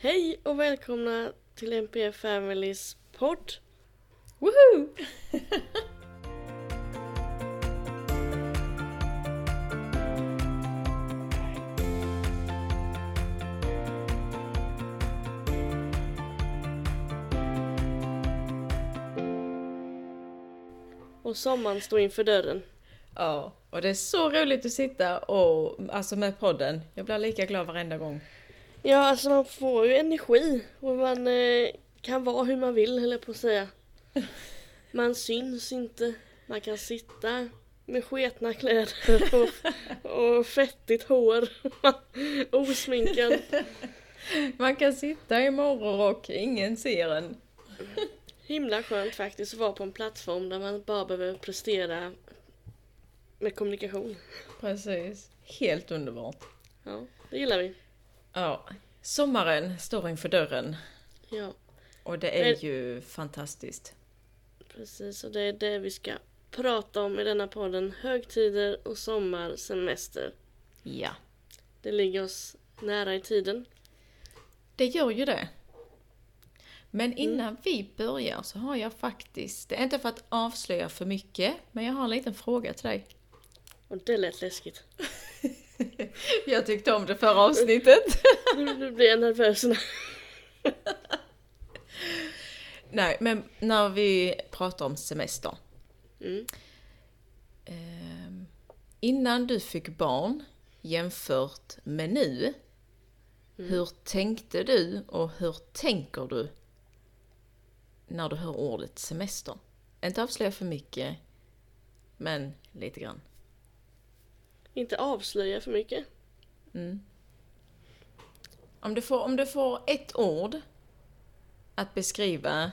Hej och välkomna till NPF Families podd. Woho! Och sommaren står inför dörren. Ja, och det är så roligt att sitta och alltså med podden. Jag blir lika glad varenda gång. Ja, alltså man får ju energi och man eh, kan vara hur man vill, jag på att säga. Man syns inte, man kan sitta med sketna kläder och, och fettigt hår, osminkad. Man kan sitta i morgonrock, ingen ser en. Himla skönt faktiskt att vara på en plattform där man bara behöver prestera med kommunikation. Precis. Helt underbart. Ja, det gillar vi. Ja, sommaren står inför dörren Ja, och det är Men- ju fantastiskt. precis. Och det är det vi ska prata om i denna podden. Högtider och sommar, semester. Ja, Det ligger oss nära i tiden. det gör ju det. Men innan vi börjar så har jag faktiskt, det är inte för att avslöja för mycket, men jag har en liten fråga till dig. Och det lät läskigt. Jag tyckte om det förra avsnittet. Nu, blir jag nervös. Nej, men när vi pratar om semester. Mm. Ehm, innan du fick barn jämfört med nu. Hur tänkte du och hur tänker du när du hör ordet semester? Inte avslöja för mycket, men lite grann. Inte avslöja för mycket. Om du får, om du får ett ord att beskriva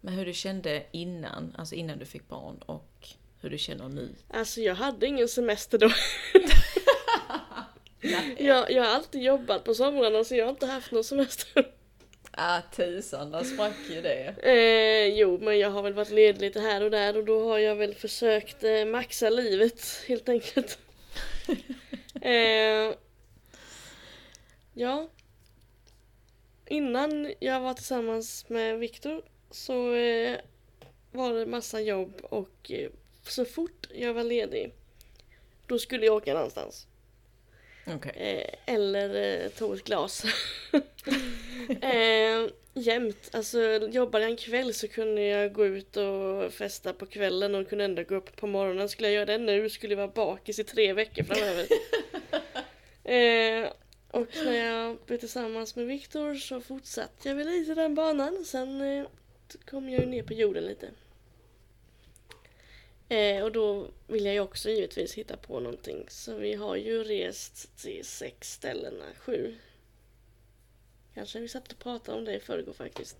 med hur du kände innan, alltså innan du fick barn och hur du känner nu. Alltså jag hade ingen semester då. jag, jag har alltid jobbat på somrarna så jag har inte haft någon semester. Ah, tusan, där sprack ju det. Eh, jo, men jag har väl varit ledig lite här och där och då har jag väl försökt eh, maxa livet helt enkelt. eh, ja. Innan jag var tillsammans med Viktor så eh, var det massa jobb och eh, så fort jag var ledig då skulle jag åka någonstans. Okej. Eh, eller eh, tog ett glas. eh, jämt. Alltså jobbade jag en kväll så kunde jag gå ut och festa på kvällen och kunde ändå gå upp på morgonen. Skulle jag göra det nu skulle jag vara bakis i tre veckor framöver. eh, och när jag blev tillsammans med Viktor så fortsatte jag väl lite den banan. Sen eh, kom jag ju ner på jorden lite. Eh, och då vill jag ju också givetvis hitta på någonting. Så vi har ju rest till sex ställen, sju. Kanske vi satt och pratade om det i förrgår faktiskt.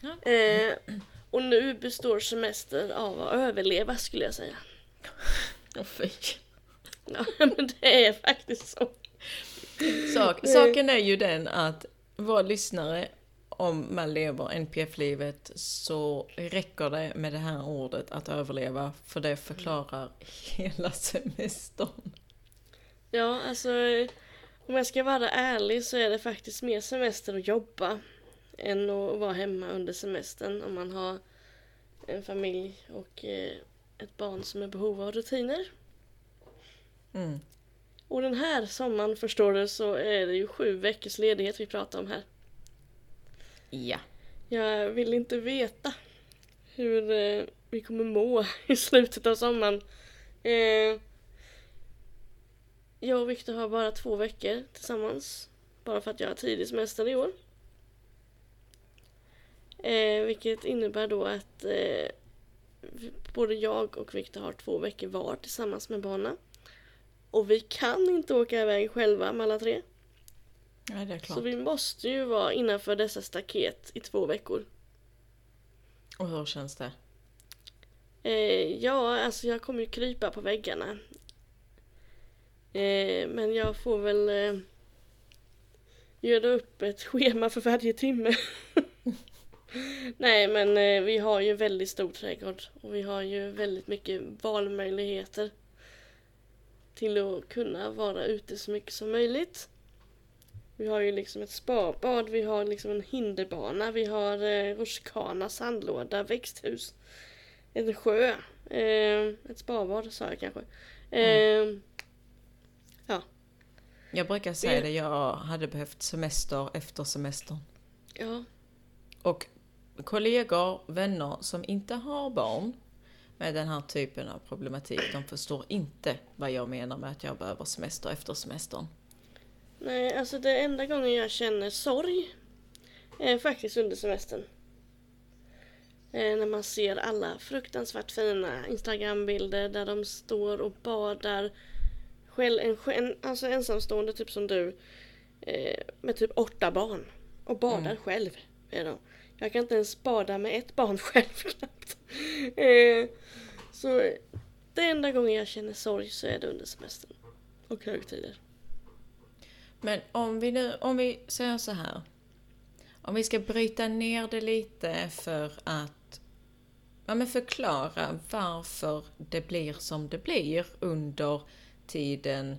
Ja. Eh, och nu består semester av att överleva skulle jag säga. Åh fy. Ja, men det är faktiskt så. Sak, saken är ju den att våra lyssnare, om man lever NPF-livet så räcker det med det här ordet att överleva för det förklarar hela semestern. Ja, alltså eh, om jag ska vara ärlig så är det faktiskt mer semester att jobba än att vara hemma under semestern om man har en familj och eh, ett barn som är i behov av rutiner. Mm. Och den här sommaren förstår du så är det ju sju veckors ledighet vi pratar om här. Ja. Jag vill inte veta hur eh, vi kommer må i slutet av sommaren. Eh, jag och Viktor har bara två veckor tillsammans. Bara för att jag har tidig semester i år. Eh, vilket innebär då att eh, både jag och Viktor har två veckor var tillsammans med barnen. Och vi kan inte åka iväg själva med alla tre. ja, det är klart. Så vi måste ju vara innanför dessa staket i två veckor. Och hur känns det? Eh, ja, alltså jag kommer ju krypa på väggarna. Eh, men jag får väl eh, göra upp ett schema för varje timme. Nej, men eh, vi har ju väldigt stor trädgård och vi har ju väldigt mycket valmöjligheter till att kunna vara ute så mycket som möjligt. Vi har ju liksom ett spabad, vi har liksom en hinderbana, vi har eh, rutschkana, sandlåda, växthus, en sjö, eh, ett spabad sa jag kanske. Eh, Ja, Jag brukar säga Det- det, jag hade behövt semester efter semestern. ja, Och kollegor, vänner som inte har barn med den här typen av problematik, de förstår inte vad jag menar med att jag behöver semester efter semestern. nej alltså det enda gången jag känner sorg är faktiskt under semestern. Eh, när man ser alla fruktansvärt fina Instagrambilder där de står och badar. Själv, en, en, alltså ensamstående typ som du. Eh, med typ åtta barn. Och badar själv. Är de. Jag kan inte ens bada med ett barn själv knappt. Eh, så det enda gången jag känner sorg så är det under semestern. Och högtider. Men om vi nu, om vi säger så här. Om vi ska bryta ner det lite för att ja, men förklara varför det blir som det blir under tiden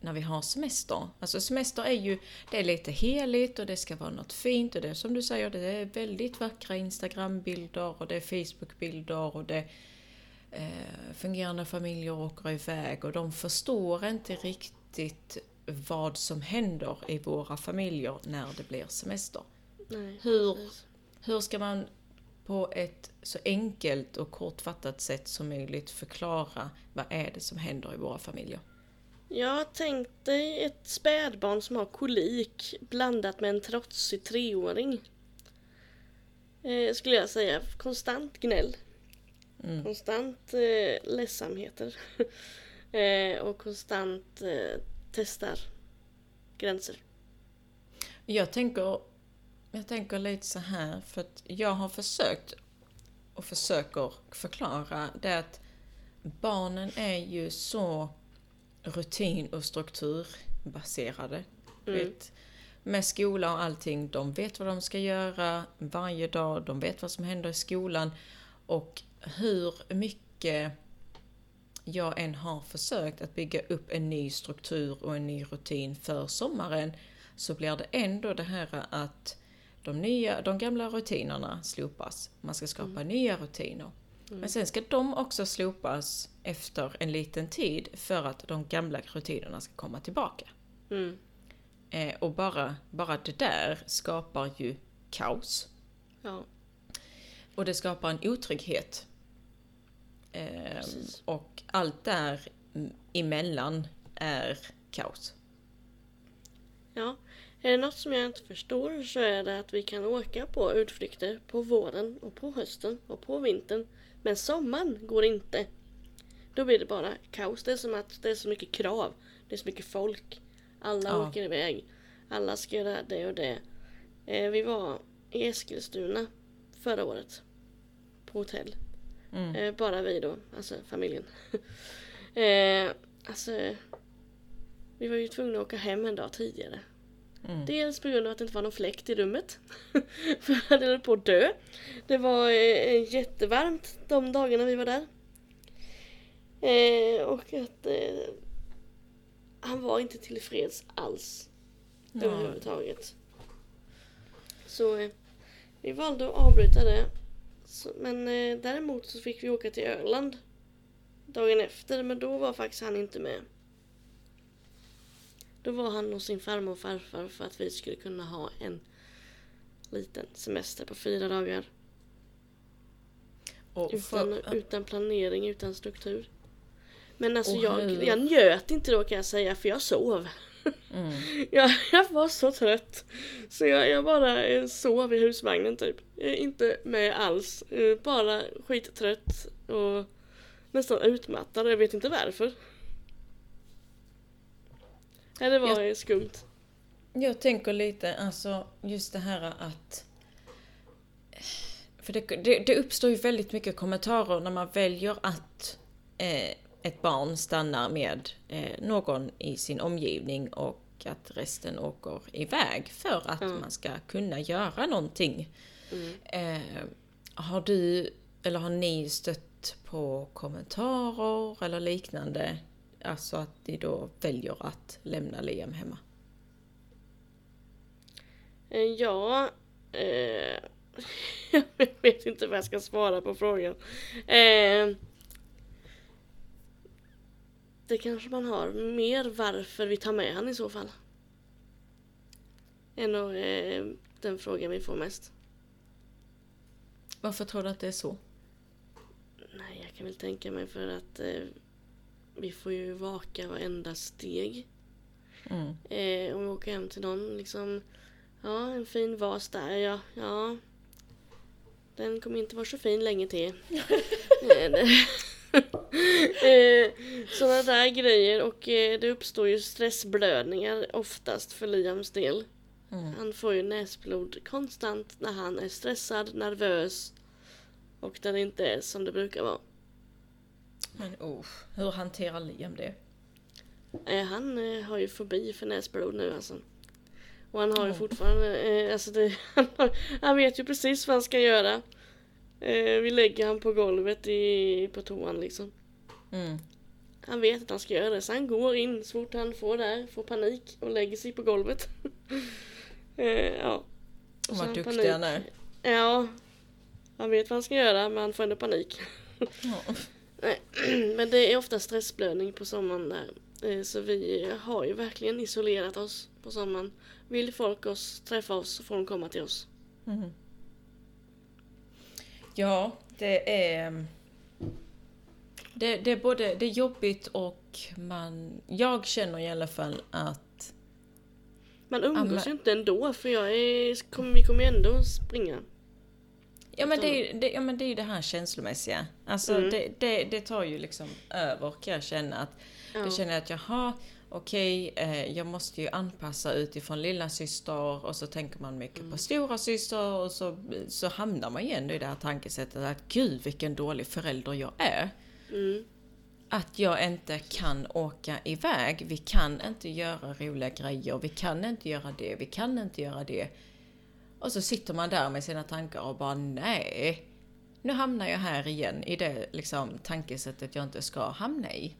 när vi har semester. Alltså semester är ju, det är lite heligt och det ska vara något fint och det är som du säger, det är väldigt vackra Instagrambilder och det är Facebookbilder och det eh, fungerande familjer åker iväg och de förstår inte riktigt vad som händer i våra familjer när det blir semester. Nej, Hur- precis. Hur ska man på ett så enkelt och kortfattat sätt som möjligt förklara vad är det som händer i våra familjer? Jag tänk dig ett spädbarn som har kolik blandat med en trotsig treåring. Eh, skulle jag säga. Konstant gnäll. Mm. Konstant eh, ledsamheter. eh, och konstant eh, testar gränser. Jag tänker, jag tänker lite så här, för att jag har försökt och försöker förklara det att barnen är ju så rutin och strukturbaserade. Mm. Vet, med skola och allting, de vet vad de ska göra varje dag, de vet vad som händer i skolan och hur mycket jag än har försökt att bygga upp en ny struktur och en ny rutin för sommaren så blir det ändå det här att de, nya, de gamla rutinerna slopas. Man ska skapa nya rutiner. Men sen ska de också slopas efter en liten tid för att de gamla rutinerna ska komma tillbaka. Mm. Eh, och bara, bara det där skapar ju kaos. Ja, Och det skapar en otrygghet. Eh, och allt där emellan är kaos. ja. Är det något som jag inte förstår så är det att vi kan åka på utflykter på våren och på hösten och på vintern. Men sommaren går inte. Då blir det bara kaos. Det är som att det är så mycket krav. Det är så mycket folk. Alla Ja. åker iväg. Alla ska göra det och det. Eh, vi var i Eskilstuna förra året. På hotell. Mm. Eh, bara vi då, alltså familjen. eh, alltså, vi var ju tvungna att åka hem en dag tidigare. Mm. Dels på grund av att det inte var någon fläkt i rummet. För jag hade på att dö. Det var eh, jättevarmt de dagarna vi var där. Eh, och att eh, han var inte tillfreds alls. Nej. Överhuvudtaget. Så eh, vi valde att avbryta det. Så, men eh, däremot så fick vi åka till Öland dagen efter. Men då var faktiskt han inte med. Då var han hos sin farmor och farfar för att vi skulle kunna ha en liten semester på fyra dagar. Och Utan, för, utan planering, utan struktur. Men alltså Och jag, jag njöt inte då kan jag säga för jag sov. mm. Jag, jag var så trött. Så jag, jag bara eh, sov i husvagnen typ. Eh, Inte med alls. Eh, Bara skittrött och nästan utmattad. Jag vet inte varför. Nej, det var eh, skumt. Jag tänker lite, alltså just det här att... För det, det, det uppstår ju väldigt mycket kommentarer när man väljer att eh, ett barn stannar med eh, någon i sin omgivning och att resten åker iväg för att Mm. man ska kunna göra någonting. Mm. Eh, har du, eller har ni stött på kommentarer eller liknande? Alltså att ni då väljer att lämna Liam hemma? Eh, ja, eh, jag vet inte vad jag ska svara på frågan. Eh, det kanske man har. Mer varför vi tar med han i så fall. Än nog eh, den frågan vi får mest. Varför tror du att det är så? Nej, jag kan väl tänka mig för att eh, vi får ju vaka varenda steg. Mm. Eh, om vi åker hem till någon liksom. Ja, en fin vas där ja. Ja. Den kommer inte vara så fin länge till. Eh, Sådana där grejer och eh, det uppstår ju stressblödningar oftast för Liams del. Mm. Han får ju näsblod konstant när han är stressad, nervös och där det inte är som det brukar vara. Men oh, hur hanterar Liam det? Eh, han eh, har ju fobi för näsblod nu alltså. Och han har ju fortfarande, eh, alltså det, han, har, han vet ju precis vad han ska göra. Eh, vi lägger han på golvet i, på toan liksom. Mm. Han vet att han ska göra det så han går in så fort han får där, får panik och lägger sig på golvet. eh, ja. Och Vad duktig panik. han är. Ja. Han vet vad han ska göra men han får ändå panik. Ja. Nej, men det är ofta stressblödning på sommaren där. Eh, Så vi har ju verkligen isolerat oss på sommaren. Vill folk oss träffa oss så får de komma till oss. Mm. Ja, det är... Det, det är både det är jobbigt och man... Jag känner i alla fall att... Man umgås ju inte ändå för jag är, kommer, vi kommer ju ändå springa. Ja men det, är ju- det, ja, men det är ju det här känslomässiga. Alltså Mm. det, det, det tar ju liksom över kan jag känna att... Ja. Då känner jag att jaha, okej, eh, jag måste ju anpassa utifrån lilla syster och så tänker man mycket Mm. på stora syster och så, så hamnar man igen i det här tankesättet att gud vilken dålig förälder jag är. Mm. Att jag inte kan åka iväg, vi kan inte göra roliga grejer, vi kan inte göra det, vi kan inte göra det. Och så sitter man där med sina tankar och bara nej, nu hamnar jag här igen i det liksom, tankesättet jag inte ska hamna i.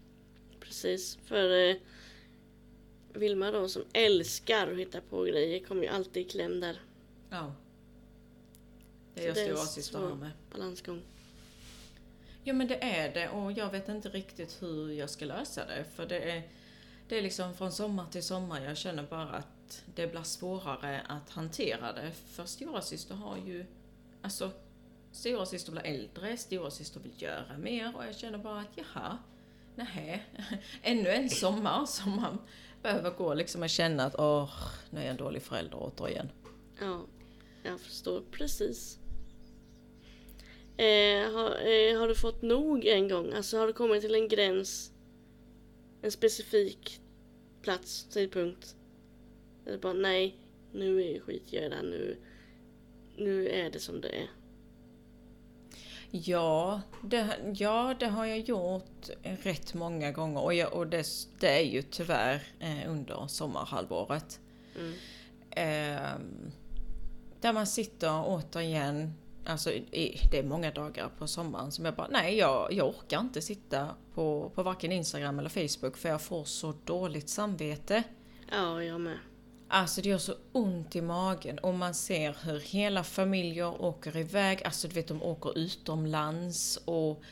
Precis, för eh, Vilma då som älskar att hitta på grejer kommer ju alltid i kläm där. Ja. Det är det stora så- syster har med. Balansgång. Ja men det är det och jag vet inte riktigt hur jag ska lösa det. För det är, det är liksom från sommar till sommar. Jag känner bara att det blir svårare att hantera det. För storasyster har ju, alltså storasyster blir äldre, storasyster vill göra mer och jag känner bara att jaha, nej, ännu en sommar som man behöver gå liksom och känna att åh, nu är jag en dålig förälder återigen. Ja, jag förstår precis. Eh, har, eh, har du fått nog en gång? Alltså har du kommit till en gräns? En specifik plats, tidpunkt? Eller bara nej, nu är skit jag i det här, nu, nu är det som det är. Ja det, ja, det har jag gjort rätt många gånger och, jag, och det, det är ju tyvärr eh, under sommarhalvåret. Mm. Ehm, där man sitter återigen, alltså i, det är många dagar på sommaren som jag bara, nej jag, jag orkar inte sitta på, på varken Instagram eller Facebook för jag får så dåligt samvete. Ja, jag med. Alltså det gör så ont i magen och man ser hur hela familjer åker iväg, alltså du vet de åker utomlands och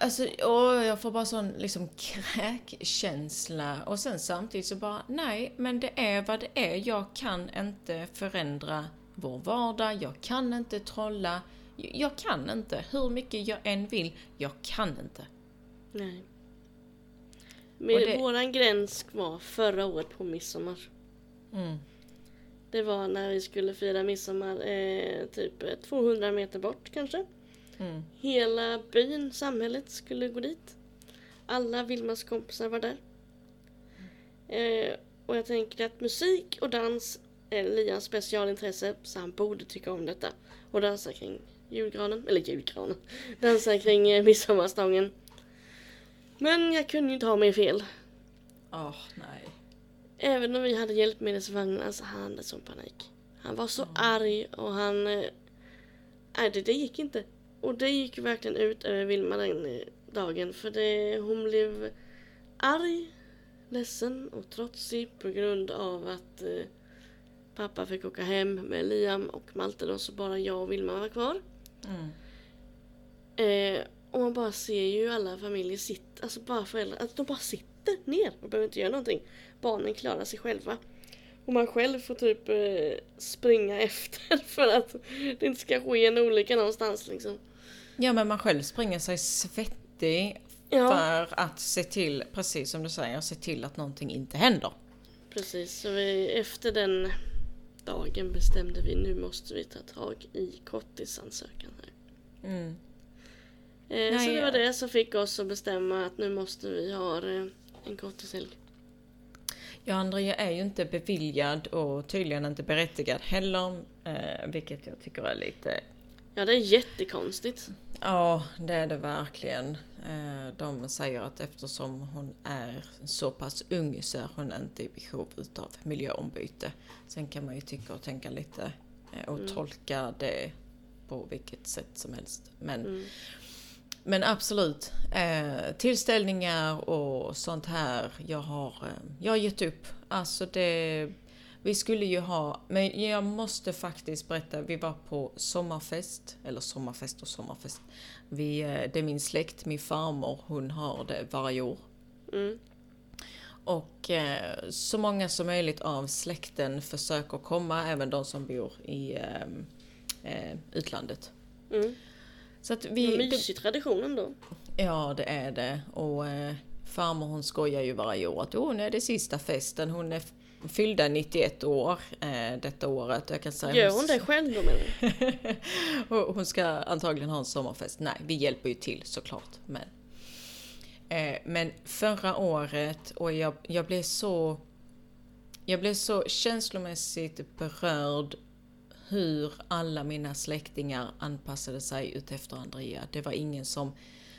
Alltså, åh, jag får bara sån liksom kräkkänsla och sen samtidigt så bara nej, men det är vad det är. Jag kan inte förändra vår vardag, jag kan inte trolla, jag kan inte. Hur mycket jag än vill, jag kan inte. Nej. Men det- våran gräns var förra året på midsommar. Mm. Det var när vi skulle fira midsommar eh, typ eh, 200 meter bort kanske. Mm. Hela byn, samhället skulle gå dit. Alla Vilmas kompisar var där. Eh, och jag tänker att musik och dans är Lians specialintresse så han borde tycka om detta. Och dansa kring julgranen, eller julgranen. Dansa kring eh, midsommarstången. Men jag kunde ju inte ha mig fel. Åh, nej. Även om vi hade hjälpmedelsvagnar så han hade sån panik. Han var så arg och han... eh, Nej, det, det gick inte. Och det gick verkligen ut över Vilma den eh, dagen. För det, hon blev arg, ledsen och trotsig på grund av att... eh, pappa fick åka hem med Liam och Malte då så bara jag och Vilma var kvar. Mm. Eh, och man bara ser ju alla familjer sitta, alltså bara föräldrar, att de bara sitter ner och behöver inte göra någonting. Barnen klarar sig själva. Och man själv får typ eh, springa efter för att det inte ska ske en olycka någonstans liksom. Ja, men man själv springer sig svettig Ja, för att se till, precis som du säger, se till att någonting inte händer. precis. Så vi, efter den dagen bestämde vi nu måste vi ta tag i korttidsansökan här. Mm. Eh, så Nej, det var det som fick oss att bestämma att nu måste vi ha eh, en korttidshelg. Ja, Andrea är ju inte beviljad och tydligen inte berättigad heller, eh, vilket jag tycker är lite Ja det är jättekonstigt. Ja, det är det verkligen. De säger att eftersom hon är så pass ung så är hon inte i behov utav miljöombyte. Sen kan man ju tycka och tänka lite och tolka det på vilket sätt som helst. Men, Mm. Men absolut, eh, tillställningar och sånt här, jag har, eh, jag har gett upp. Alltså det, vi skulle ju ha, men jag måste faktiskt berätta, vi var på sommarfest, eller sommarfest och sommarfest. Vi, eh, det är min släkt, min farmor, hon har det varje år. Mm. Och eh, så många som möjligt av släkten försöker komma, även de som bor i eh, eh, utlandet. Mm. Så att vi, mysig tradition ändå. Ja, det är det. Och eh, farmor hon skojar ju varje år att oh, nu är det sista festen. Hon är fyllda 91 år eh, detta året. Jag kan säga Gör hon det själv då hon ska antagligen ha en sommarfest. Nej, vi hjälper ju till såklart. Men, eh, men förra året, och jag, jag blev så... Jag blev så känslomässigt berörd hur alla mina släktingar anpassade sig utefter Andrea. Det var ingen som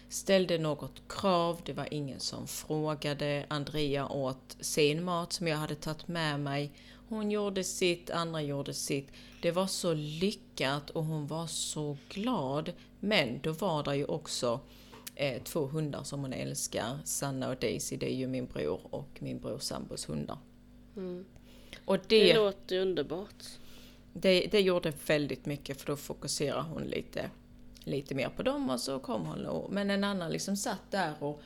ställde något krav, det var ingen som frågade. Andrea åt sin mat som jag hade tagit med mig. Hon gjorde sitt, andra gjorde sitt. Det var så lyckat och hon var så glad. Men då var det ju också eh, två hundar som hon älskar. Sanna och Daisy, det är ju min bror och min bror sambos hundar. Mm. Och Det, det, låter underbart. Det, det gjorde väldigt mycket för då fokuserar hon lite, lite mer på dem och så kom hon och, Men en annan liksom satt där och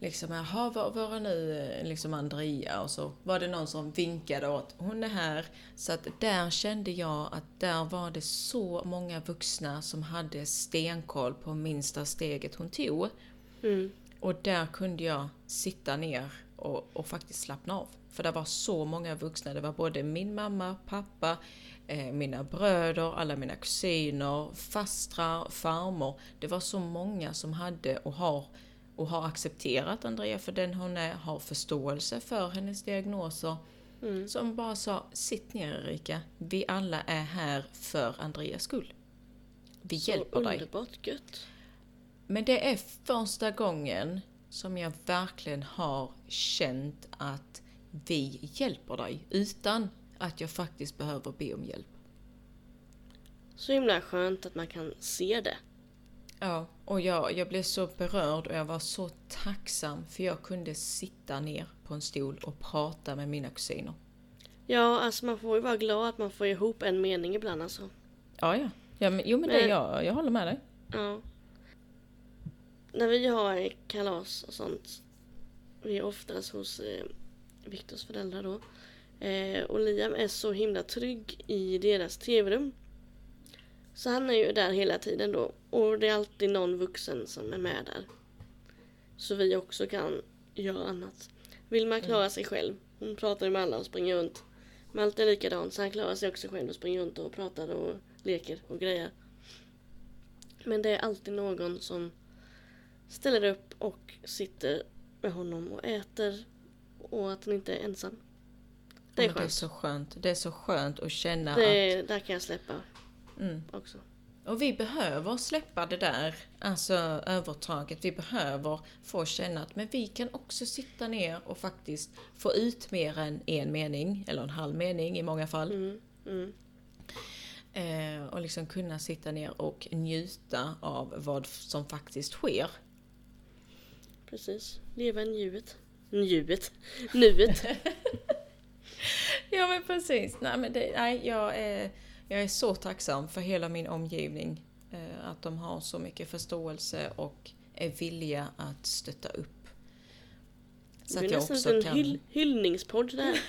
liksom jaha var, var är nu eh, liksom Andrea och så var det någon som vinkade åt hon är här. Så att där kände jag att där var det så många vuxna som hade stenkoll på minsta steget hon tog. Mm. Och där kunde jag sitta ner och, och faktiskt slappna av. För det var så många vuxna. Det var både min mamma, pappa, mina bröder, alla mina kusiner, fastrar, farmor. Det var så många som hade och har, och har accepterat Andrea för den hon är, har förståelse för hennes diagnoser. Mm. Som bara sa, sitt ner Erika, vi alla är här för Andreas skull. Vi Så hjälper dig. underbart gött. Men det är första gången som jag verkligen har känt att vi hjälper dig utan att jag faktiskt behöver be om hjälp. Så himla skönt att man kan se det. Ja, och jag, jag blev så berörd och jag var så tacksam för jag kunde sitta ner på en stol och prata med mina kusiner. Ja, alltså man får ju vara glad att man får ihop en mening ibland alltså. Ja, ja. ja men, jo men det, Men- jag, jag håller med dig. Ja. När vi har kalas och sånt. Vi är oftast hos eh, Viktors föräldrar då. Eh, och Liam är så himla trygg i deras tv-rum. Så han är ju där hela tiden då. Och det är alltid någon vuxen som är med där. Så vi också kan göra annat. Vill man klara sig själv. Hon pratar ju med alla och springer runt. Malte är likadant så han klarar sig också själv och springer runt och pratar och leker och grejer. Men det är alltid någon som ställer upp och sitter med honom och äter och att han inte är ensam. Det är Men det är skönt. så skönt. Det är så skönt att känna Det att... är, där kan jag släppa Mm. också. Och vi behöver släppa det där, alltså övertaget. Vi behöver få känna att men vi kan också sitta ner och faktiskt få ut mer än en mening, eller en halv mening i många fall. Mm, mm. Eh, och liksom kunna sitta ner och njuta av vad som faktiskt sker. Precis. Leva i nuet. Nuet. Nuet. Ja men precis. Nej, men det, nej, jag, är, jag är så tacksam för hela min omgivning. Eh, att de har så mycket förståelse och är villiga att stötta upp. Så det är nästan en kan... hyll, hyllningspodd där.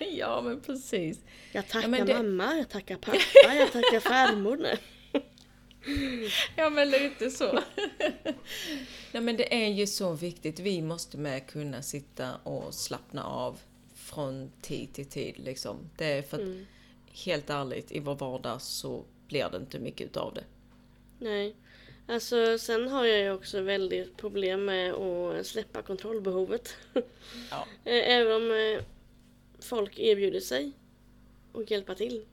ja men precis. Jag tackar ja, det... mamma, jag tackar pappa, jag tackar farmor. ja men lite så. Nej men det är ju så viktigt. Vi måste med kunna sitta och slappna av från tid till tid liksom. Det är för att mm. helt ärligt, i vår vardag så blir det inte mycket utav det. Nej. Alltså sen har jag ju också väldigt problem med att släppa kontrollbehovet. Ja. Även om folk erbjuder sig att hjälpa till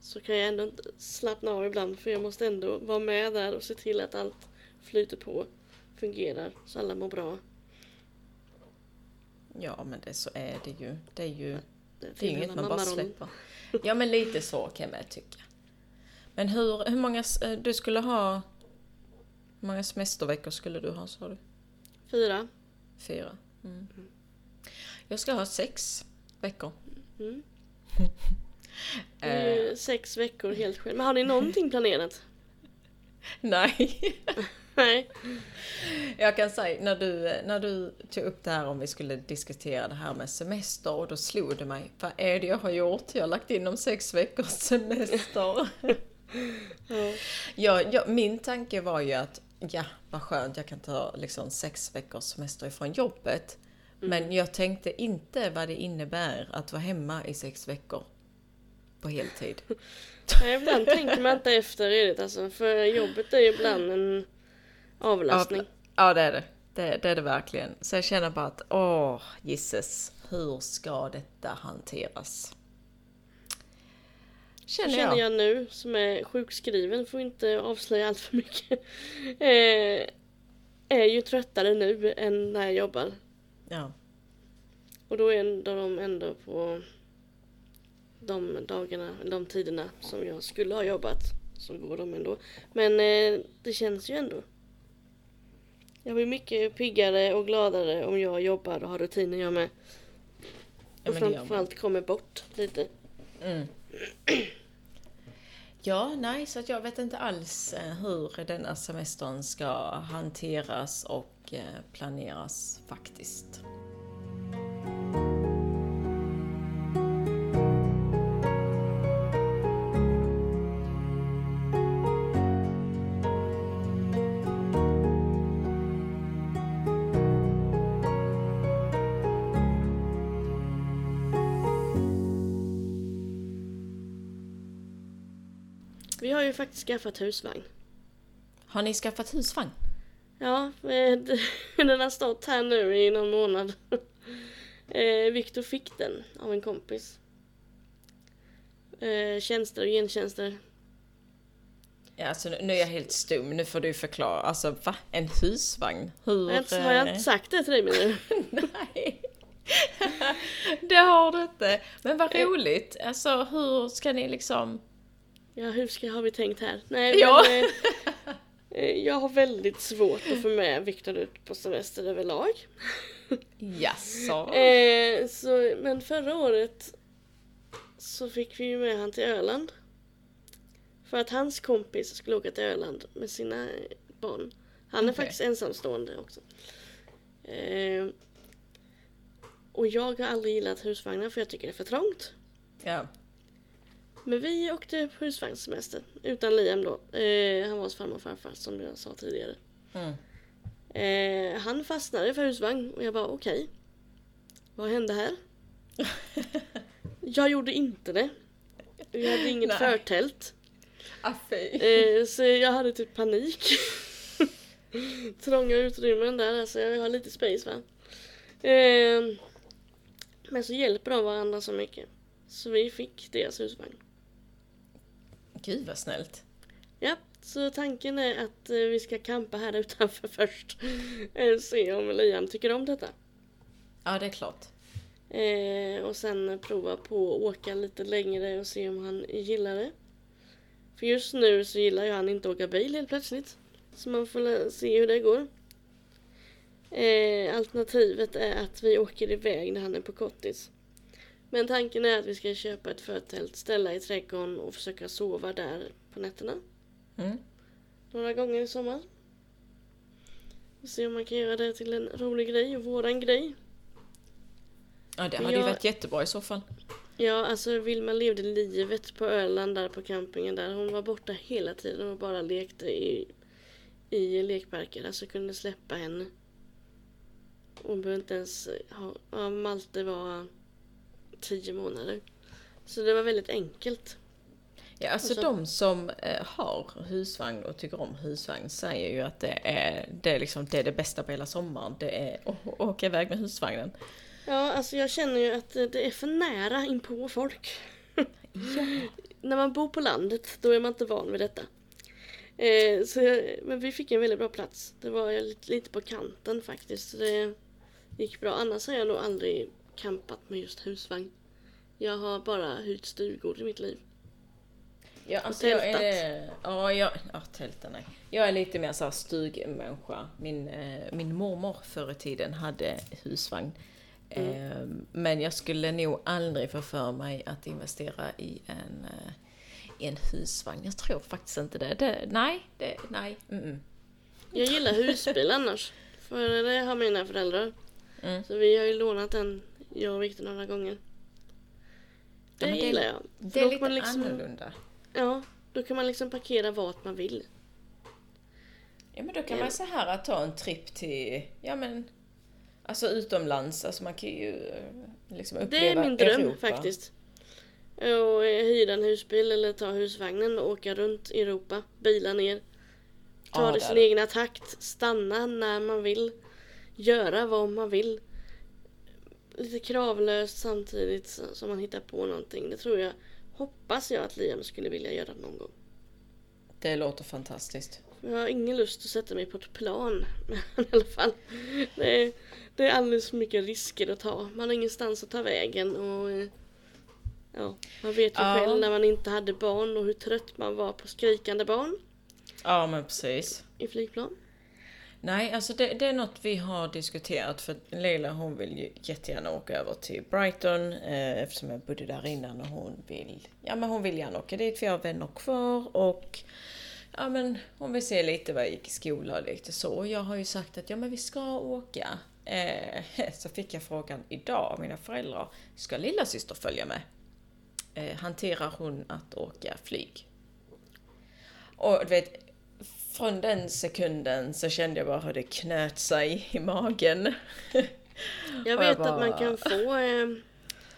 så kan jag ändå inte slappna av ibland för jag måste ändå vara med där och se till att allt flyter på, fungerar, så alla mår bra. Ja men det så är det ju. Det är ju det är, inget man bara släpper. Ja men lite så kan jag tycka. Men hur, hur många, eh, du skulle ha, hur många semesterveckor skulle du ha sa du? Fyra. Fyra. Mm. Jag ska ha sex veckor. Mm. Eh. sex veckor helt själv. Men har ni någonting planerat? Nej. Nej. Jag kan säga, när du, när du tog upp det här om vi skulle diskutera det här med semester och då slog det mig. Vad är det jag har gjort? Jag har lagt in om sex veckors semester. ja. Ja, ja, min tanke var ju att ja, vad skönt, jag kan ta liksom sex veckors semester ifrån jobbet. Mm. Men jag tänkte inte vad det innebär att vara hemma i sex veckor på heltid. Nej, ibland tänker man inte efter redigt alltså, för jobbet är ju ibland en avlastning. Ja, det är det. det. Det är det verkligen. Så jag känner bara att, åh, gisses, hur ska detta hanteras? Känner jag. Känner jag nu, som är sjukskriven, får inte avslöja allt för mycket. Eh, är ju tröttare nu än när jag jobbar. Ja. Och då är de ändå på de dagarna, de tiderna som jag skulle ha jobbat så går de ändå. Men eh, det känns ju ändå. Jag blir mycket piggare och gladare om jag jobbar och har rutiner jag med. Och ja, framförallt kommer bort lite. Mm. Ja, nej, så att jag vet inte alls eh, hur denna semestern ska hanteras och eh, planeras faktiskt. Faktiskt skaffat husvagn. Har ni skaffat husvagn? Ja, eh, den har stått här nu i någon månad. Eh, Viktor fick den av en kompis. Eh, tjänster och gentjänster. Ja, alltså nu är jag helt stum. Nu får du förklara. Alltså va? En husvagn? Hur? Jag har jag inte sagt det till dig du? Nej. det har du inte. Men vad roligt. Alltså hur ska ni liksom Ja, hur ska, har vi tänkt här? Nej, ja. men, eh, eh, jag har väldigt svårt att få med Viktor ut på semester överlag. Jaså? eh, så, men förra året så fick vi ju med han till Öland. För att hans kompis skulle åka till Öland med sina barn. Han är okay. faktiskt ensamstående också. Eh, och jag har aldrig gillat husvagnar för jag tycker det är för trångt. Ja. Men vi åkte på husvagnssemester utan Liam då. Eh, han var hos farmor och farfar som jag sa tidigare. Mm. Eh, han fastnade för husvagn och jag bara okej. Okay. Vad hände här? jag gjorde inte det. Jag hade inget förtält. Ah, eh, så jag hade typ panik. Trånga utrymmen där, alltså jag har lite space va. Eh, men så hjälper de varandra så mycket. Så vi fick deras husvagn. Gud vad snällt. Ja, så tanken är att eh, vi ska campa här utanför först. Eh, se om Liam tycker om detta. Ja, det är klart. Eh, och sen prova på att åka lite längre och se om han gillar det. För just nu så gillar ju han inte att åka bil helt plötsligt. Så man får se hur det går. Eh, alternativet är att vi åker iväg när han är på kortis. Men tanken är att vi ska köpa ett förtält, ställa i trädgården och försöka sova där på nätterna. Mm. Några gånger i sommar. Och se om man kan göra det till en rolig grej och våran grej. Ja, det hade ju Jag- varit jättebra i så fall. Ja, alltså Vilma levde livet på Öland där på campingen där. Hon var borta hela tiden och bara lekte i, i lekparker. Alltså kunde släppa henne. Hon behövde inte ens ha... Ja, Malte var tio månader. Så det var väldigt enkelt. Ja, alltså så- de som eh, har husvagn och tycker om husvagn säger ju att det är det, är liksom, det, är det bästa på hela sommaren. Det är att åka iväg med husvagnen. Ja, alltså jag känner ju att det är för nära in på folk. När man bor på landet, då är man inte van vid detta. Eh, så jag, men vi fick en väldigt bra plats. Det var lite, lite på kanten faktiskt. Så det gick bra. Annars har jag nog aldrig campat med just husvagn. Jag har bara hyrt stugor i mitt liv. Ja, alltså jag är- ja, jag, ja, tälten nej. Jag är lite mer såhär stugmänniska. Min, eh, min mormor förr i tiden hade husvagn. Eh, men jag skulle nog aldrig få för mig att investera i en, eh, i en husvagn. Jag tror faktiskt inte det. det nej, det, nej. Mm -mm. Jag gillar husbil annars. För det har mina föräldrar. Mm. Så vi har ju lånat en, jag och Victor, några gånger. Det, Ja, men det gillar jag. Det är lite liksom, annorlunda. Ja, då kan man liksom parkera vart man vill. Ja men då kan Ja. man så här att ta en tripp till, ja men, alltså utomlands, alltså man kan ju eh, liksom uppleva Det är min dröm Europa. faktiskt. Och eh, hyra en husbil eller ta husvagnen och åka runt i Europa. Bila ner. Ta Ja, det i sin egna takt. Stanna när man vill. Göra vad man vill. Lite kravlöst samtidigt som man hittar på någonting. Det tror jag, hoppas jag att Liam skulle vilja göra någon gång. Det låter fantastiskt. Jag har ingen lust att sätta mig på ett plan. I alla fall. Det är, det är alldeles för mycket risker att ta. Man har ingenstans att ta vägen. Och, eh, ja, man vet ju Ja. själv när man inte hade barn och hur trött man var på skrikande barn Ja men precis. i flygplan. Nej, alltså det, det är något vi har diskuterat för Leila hon vill ju jättegärna åka över till Brighton eh, eftersom jag bodde där innan och hon vill, ja men hon vill gärna åka dit för jag har vänner kvar och ja men hon vill se lite vad jag gick i skola och lite så. Och jag har ju sagt att ja men vi ska åka. Eh, så fick jag frågan idag av mina föräldrar, ska lilla syster följa med? Eh, hanterar hon att åka flyg? Och du vet, från den sekunden så kände jag bara hur det knöt sig i magen. Jag Och jag vet att man bara- kan få eh,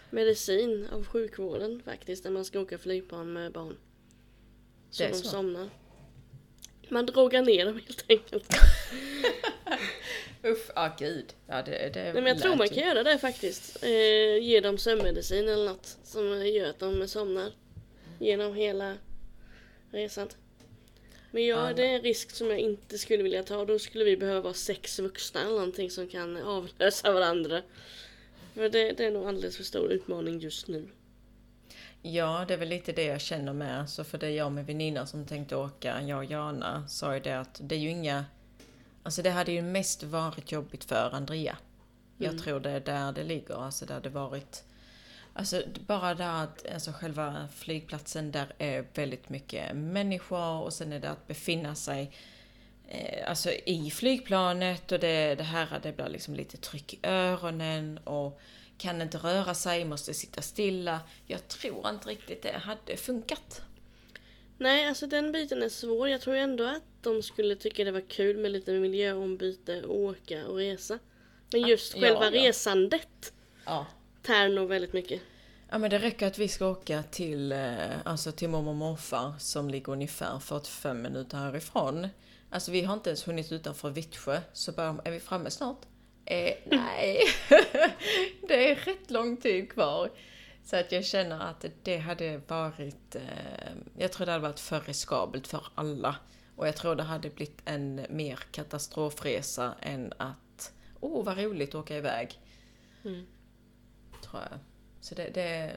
medicin av sjukvården faktiskt när man ska åka flygplan med barn. Så de så. somnar. Man drogar ner dem helt enkelt. Uff, ah gud. Ja, det, det Nej, men jag tror man kan göra det faktiskt. Eh, ge dem sömnmedicin eller något som gör att de somnar genom hela resan. Men ja, det är en risk som jag inte skulle vilja ta. Då skulle vi behöva vara sex vuxna eller någonting som kan avlösa varandra. För det, det är nog alldeles för stor utmaning just nu. Ja, det är väl lite det jag känner med. Så för det är jag med väninna som tänkte åka, jag och Jana, sa ju det att det är ju inga... Alltså det hade ju mest varit jobbigt för Andrea. Jag tror det är där det ligger, alltså det varit... Alltså bara där att alltså själva flygplatsen där är väldigt mycket människor och sen är det att befinna sig eh, alltså i flygplanet och det, det här det blir liksom lite tryck i öronen och kan inte röra sig, måste sitta stilla. Jag tror inte riktigt det hade funkat. Nej, alltså den biten är svår. Jag tror ändå att de skulle tycka det var kul med lite miljöombyte, åka och resa. Men just ja, själva ja. resandet Ja. Tär nog väldigt mycket. Ja men det räcker att vi ska åka till, eh, alltså till mormor och morfar som ligger ungefär 45 minuter härifrån. Alltså vi har inte ens hunnit utanför Vittsjö, så bara, är vi framme snart? Eh, nej, det är rätt lång tid kvar. Så att jag känner att det hade varit, eh, jag tror det hade varit för riskabelt för alla. Och jag tror det hade blivit en mer katastrofresa än att, åh oh, vad roligt att åka iväg. Mm. Tror jag. Så det, det,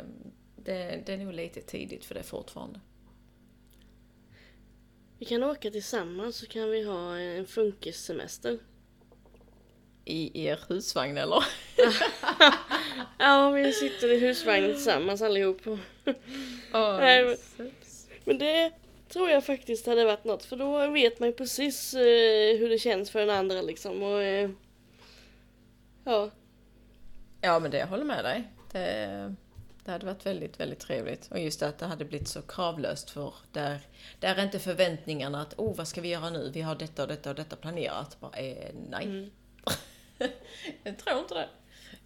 det, det är nog lite tidigt för det fortfarande. Vi kan åka tillsammans så kan vi ha en funkissemester. I er husvagn eller? Ja, vi sitter i husvagnen tillsammans allihop. Åh, Nej, men-. Men det tror jag faktiskt hade varit något för då vet man ju precis eh, hur det känns för den andra liksom. Och, eh, ja, Ja men det jag håller med dig. Det, det hade varit väldigt, väldigt trevligt. Och just att det hade blivit så kravlöst för där, där är inte förväntningarna att oh vad ska vi göra nu? Vi har detta och detta och detta planerat. Bara, eh, nej. Mm. jag tror inte det.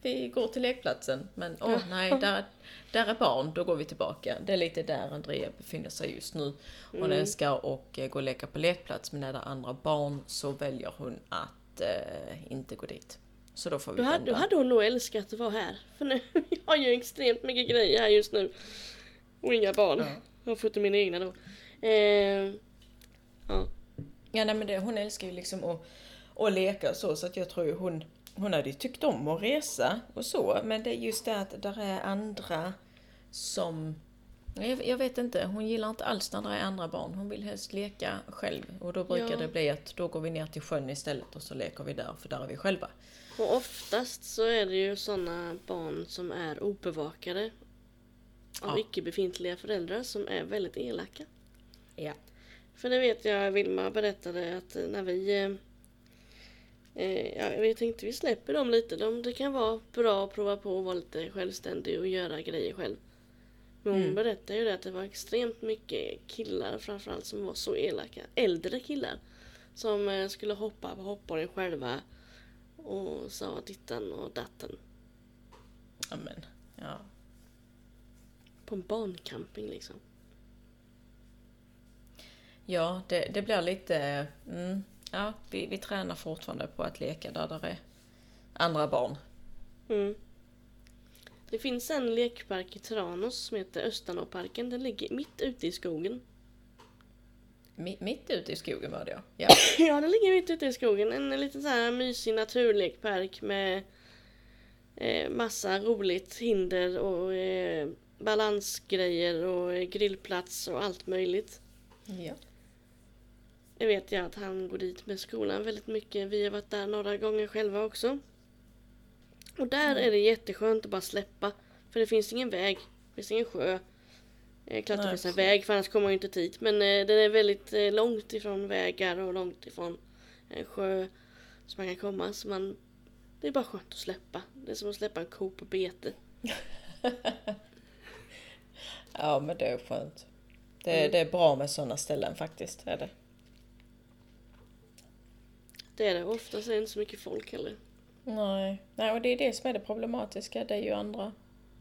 Vi går till lekplatsen men åh nej, där, där är barn, då går vi tillbaka. Det är lite där Andrea befinner sig just nu. Hon Mm. älskar att eh, gå och leka på lekplats men när det är andra barn så väljer hon att eh, inte gå dit. Så då får vi då hade, vända. då hade hon nog älskat att vara här. För nu jag har ju extremt mycket grejer här just nu. Och inga barn. Ja. Jag har fått mina egna då. Eh, ja. Ja, nej, men det, hon älskar ju liksom att, att leka och så, så att jag tror ju hon, hon hade ju tyckt om att resa och så, men det är just det att där är andra som... Jag, jag vet inte, hon gillar inte alls när det är andra barn. Hon vill helst leka själv och då brukar Ja. det bli att då går vi ner till sjön istället och så leker vi där, för där är vi själva. Och oftast så är det ju sådana barn som är obevakade av Ja. icke befintliga föräldrar som är väldigt elaka. Ja. För det vet jag, Vilma berättade att när vi... Eh, eh, ja, vi tänkte vi släpper dem lite. De, det kan vara bra att prova på att vara lite självständig och göra grejer själv. Men hon Mm. berättade ju det att det var extremt mycket killar framförallt som var så elaka. Äldre killar. Som eh, skulle hoppa på hoppborgen själva. Och sa dittan och datten. Amen. Ja. På en barncamping liksom. Ja, det, det blir lite... Mm, ja, vi, vi tränar fortfarande på att leka där det är andra barn. Mm. Det finns en lekpark i Tranås som heter Östanåparken. Den ligger mitt ute i skogen. Mi- Mitt ute i skogen var det ja. ja. Ja, den ligger mitt ute i skogen. En liten så här mysig naturlekpark med eh, massa roligt hinder och eh, balansgrejer och eh, grillplats och allt möjligt. ja. Jag vet jag att han går dit med skolan väldigt mycket. Vi har varit där några gånger själva också. Och där är det jätteskönt att bara släppa. För det finns ingen väg. Det finns ingen sjö. Eh, en så- väg för annars kommer man ju inte dit. Men eh, den är väldigt eh, långt ifrån vägar och långt ifrån en sjö. Så man kan komma. Så man, det är bara skönt att släppa. Det är som att släppa en ko på bete. Ja, men det är skönt. Det, Mm. det är bra med sådana ställen faktiskt. Är det. Det är det. Oftast är det inte så mycket folk heller. Nej. Nej, och det är det som är det problematiska. Det är ju andra,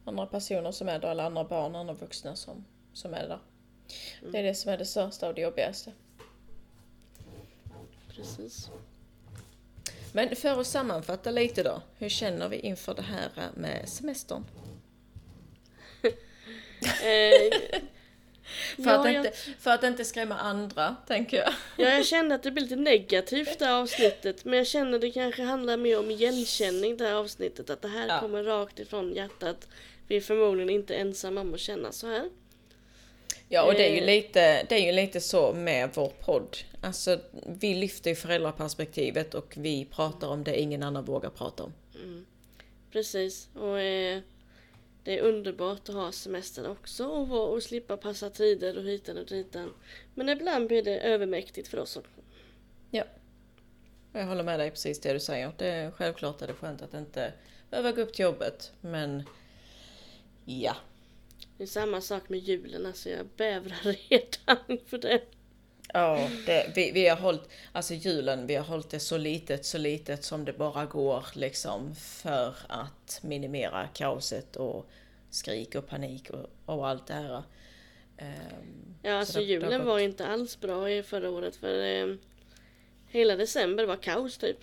andra personer som är där, eller andra barn, andra vuxna som, som är där. Det är det som är det största och det jobbigaste. Precis. Men för att sammanfatta lite då. Hur känner vi inför det här med semestern? Eh, För, att ja, inte, för att inte skrämma andra, tänker jag. Ja, jag kände att det blev lite negativt det här avsnittet. Men jag känner att det kanske handlar mer om igenkänning det här avsnittet. Att det här Ja. kommer rakt ifrån hjärtat. Vi är förmodligen inte ensamma om att känna så här. Ja, och det är ju Eh. lite, det är ju lite så med vår podd. Alltså, vi lyfter ju föräldraperspektivet och vi pratar om det ingen annan vågar prata om. Precis. Och eh, det är underbart att ha semester också och, och slippa passa tider och hitan och ditan. Men ibland blir det övermäktigt för oss också. Ja. Jag håller med dig precis det du säger. Det är, självklart är det skönt att inte behöva gå upp till jobbet, men ja. Det är samma sak med julen, alltså jag bävrar redan för det. Ja, det, vi, vi har hållit, alltså julen, vi har hållit det så litet, så litet som det bara går liksom för att minimera kaoset och skrik och panik och, och allt det här. Ehm, Ja, alltså det- det julen gått- var inte alls bra i förra året för eh, hela december var kaos typ.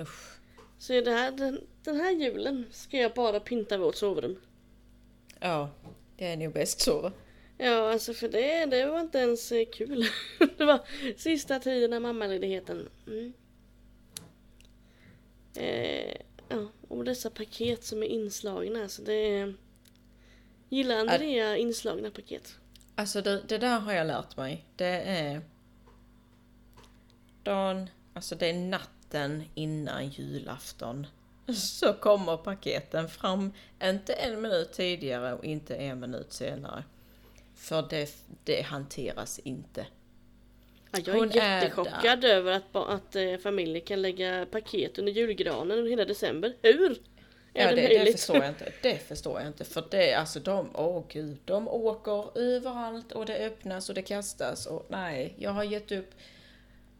usch. Så det här, den, den här julen ska jag bara pynta vårt sovrum. Ja, det är nog bäst så. Ja, alltså för det, det var inte ens eh, kul. det var sista tiden av mammaledigheten. Mm. Eh, ja, och dessa paket som är inslagna, alltså det är... Gillar Andrea inslagna paket? Alltså det, det där har jag lärt mig. Det är dagen, alltså det är natten innan julafton. Så kommer paketen fram, inte en minut tidigare och inte en minut senare. För det, det hanteras inte. Ja, jag är Hon är jättechockad över att, att eh, familjer kan lägga paket under julgranen under hela december. Hur? Är Ja, det, det, det förstår jag inte. Det förstår jag inte. För det, alltså de, åh gud, de åker överallt och det öppnas och det kastas och nej, jag har gett upp.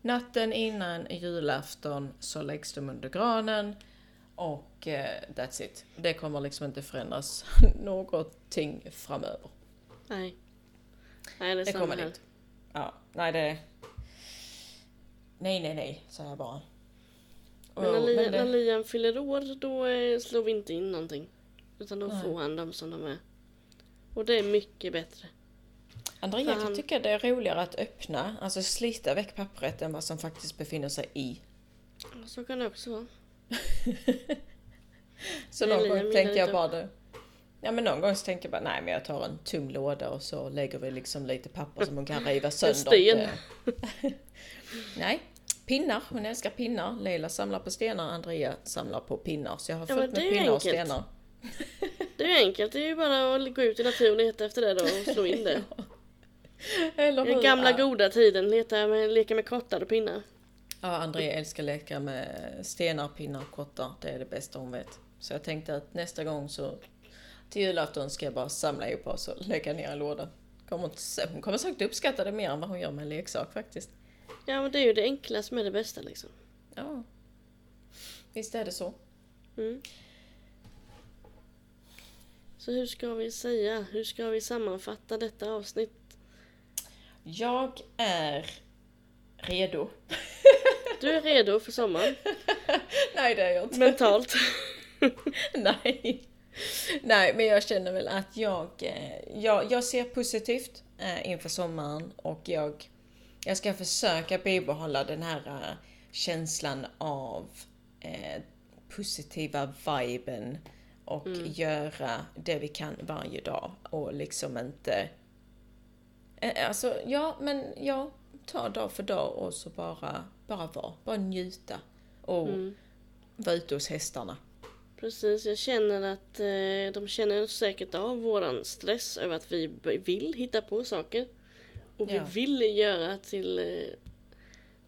Natten innan julafton så läggs de under granen och eh, that's it. Det kommer liksom inte förändras någonting framöver. Nej. Nej, det Det kommer här. inte. Ja, nej det... Nej, nej, nej, säger jag bara. Men Och- när, Liam, men det- när Liam fyller år då eh, slår vi inte in någonting. Utan då Nej. får han dem som de är. Och det är mycket bättre. Andrea han- tycka det är roligare att öppna, alltså slita väck pappret än vad som faktiskt befinner sig i. Så kan det också vara. Så någon gång tänker jag inte- bara det. Ja men någon gång så tänker jag bara, nej men jag tar en tum låda och så lägger vi liksom lite papper som hon kan riva sönder. sten. Det- nej, pinnar. Hon älskar pinnar. Leila samlar på stenar, Andrea samlar på pinnar. Så jag har Ja, fullt med pinnar och enkelt. stenar. Det är ju enkelt, det är ju bara att gå ut i naturen och leta efter det då och slå in det. Eller Den gamla Ja. goda tiden, leta med, leka med kottar och pinnar. Ja, Andrea älskar leka med stenar, pinnar och kottar. Det är det bästa hon vet. Så jag tänkte att nästa gång så till julafton ska jag bara samla ihop oss och lägga ner. Kommer inte, hon kommer säkert uppskatta det mer än vad hon gör med en leksak faktiskt. Ja men det är ju det enkla som är det bästa liksom. Ja, visst är det så. Mm. Så hur ska vi säga, hur ska vi sammanfatta detta avsnitt? Jag är redo. Du är redo för sommaren, Nej, det är jag inte. mentalt. Nej. Nej, men jag känner väl att jag, eh, jag, jag ser positivt eh, inför sommaren och jag, jag ska försöka bibehålla den här eh, känslan av eh, positiva viben och göra det vi kan varje dag och liksom inte... Alltså, ja, men ja, ta dag för dag och så bara, bara vara, bara njuta och vara ute hos hästarna. Precis, jag känner att eh, de känner säkert av våran stress över att vi vill hitta på saker. Och vi Ja. vill göra till eh,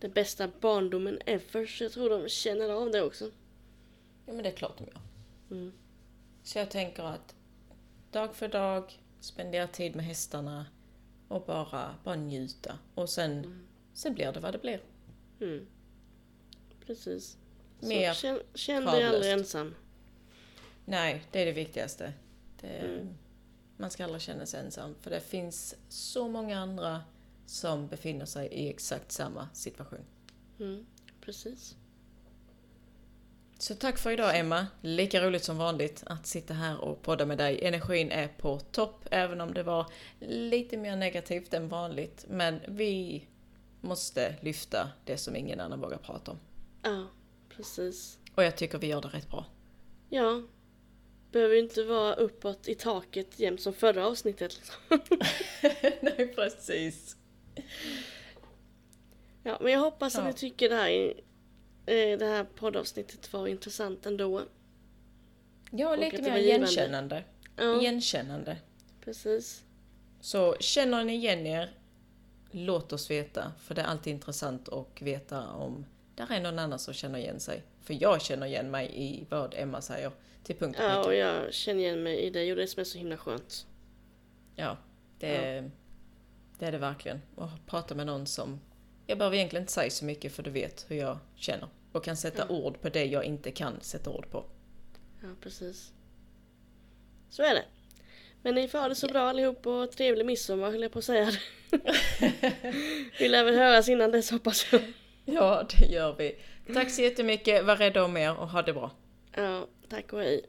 den bästa barndomen ever. Så jag tror de känner av det också. Ja men det är klart de gör. Mm. Så jag tänker att dag för dag spendera tid med hästarna och bara, bara njuta. Och sen, sen blir det vad det blir. Mm. Precis. Mer så känn, känn dig aldrig ensam. Nej, det är det viktigaste. Det, Mm. Man ska aldrig känna sig ensam. För det finns så många andra som befinner sig i exakt samma situation. Mm. Precis. Så tack för idag Emma. Lika roligt som vanligt att sitta här och podda med dig. Energin är på topp, även om det var lite mer negativt än vanligt. Men vi måste lyfta det som ingen annan vågar prata om. Ja, precis. Och jag tycker vi gör det rätt bra. Ja. Behöver inte vara uppåt i taket jämt som förra avsnittet. Liksom. Nej, precis. Ja, men jag hoppas att Ja. ni tycker det här, eh, det här poddavsnittet var intressant ändå. Ja, lite att det mer igenkännande. Ja, Igenkännande. precis. Så känner ni igen er, låt oss veta. För det är alltid intressant att veta om där är någon annan som känner igen sig. För jag känner igen mig i vad Emma säger till punkt och Ja, och jag känner igen mig i dig och det som är så himla skönt. Ja, det, det är det verkligen. Och prata med någon som... Jag behöver egentligen inte säga så mycket för du vet hur jag känner. Och kan sätta ord på det jag inte kan sätta ord på. Ja, precis. Så är det. Men ni får ha det så bra allihop och trevlig midsommar höll jag på att säga. vi lär väl höras innan dess hoppas jag. Ja, det gör vi. Tack så jättemycket. Var rädda om er och ha det bra. Ja, tack och hej.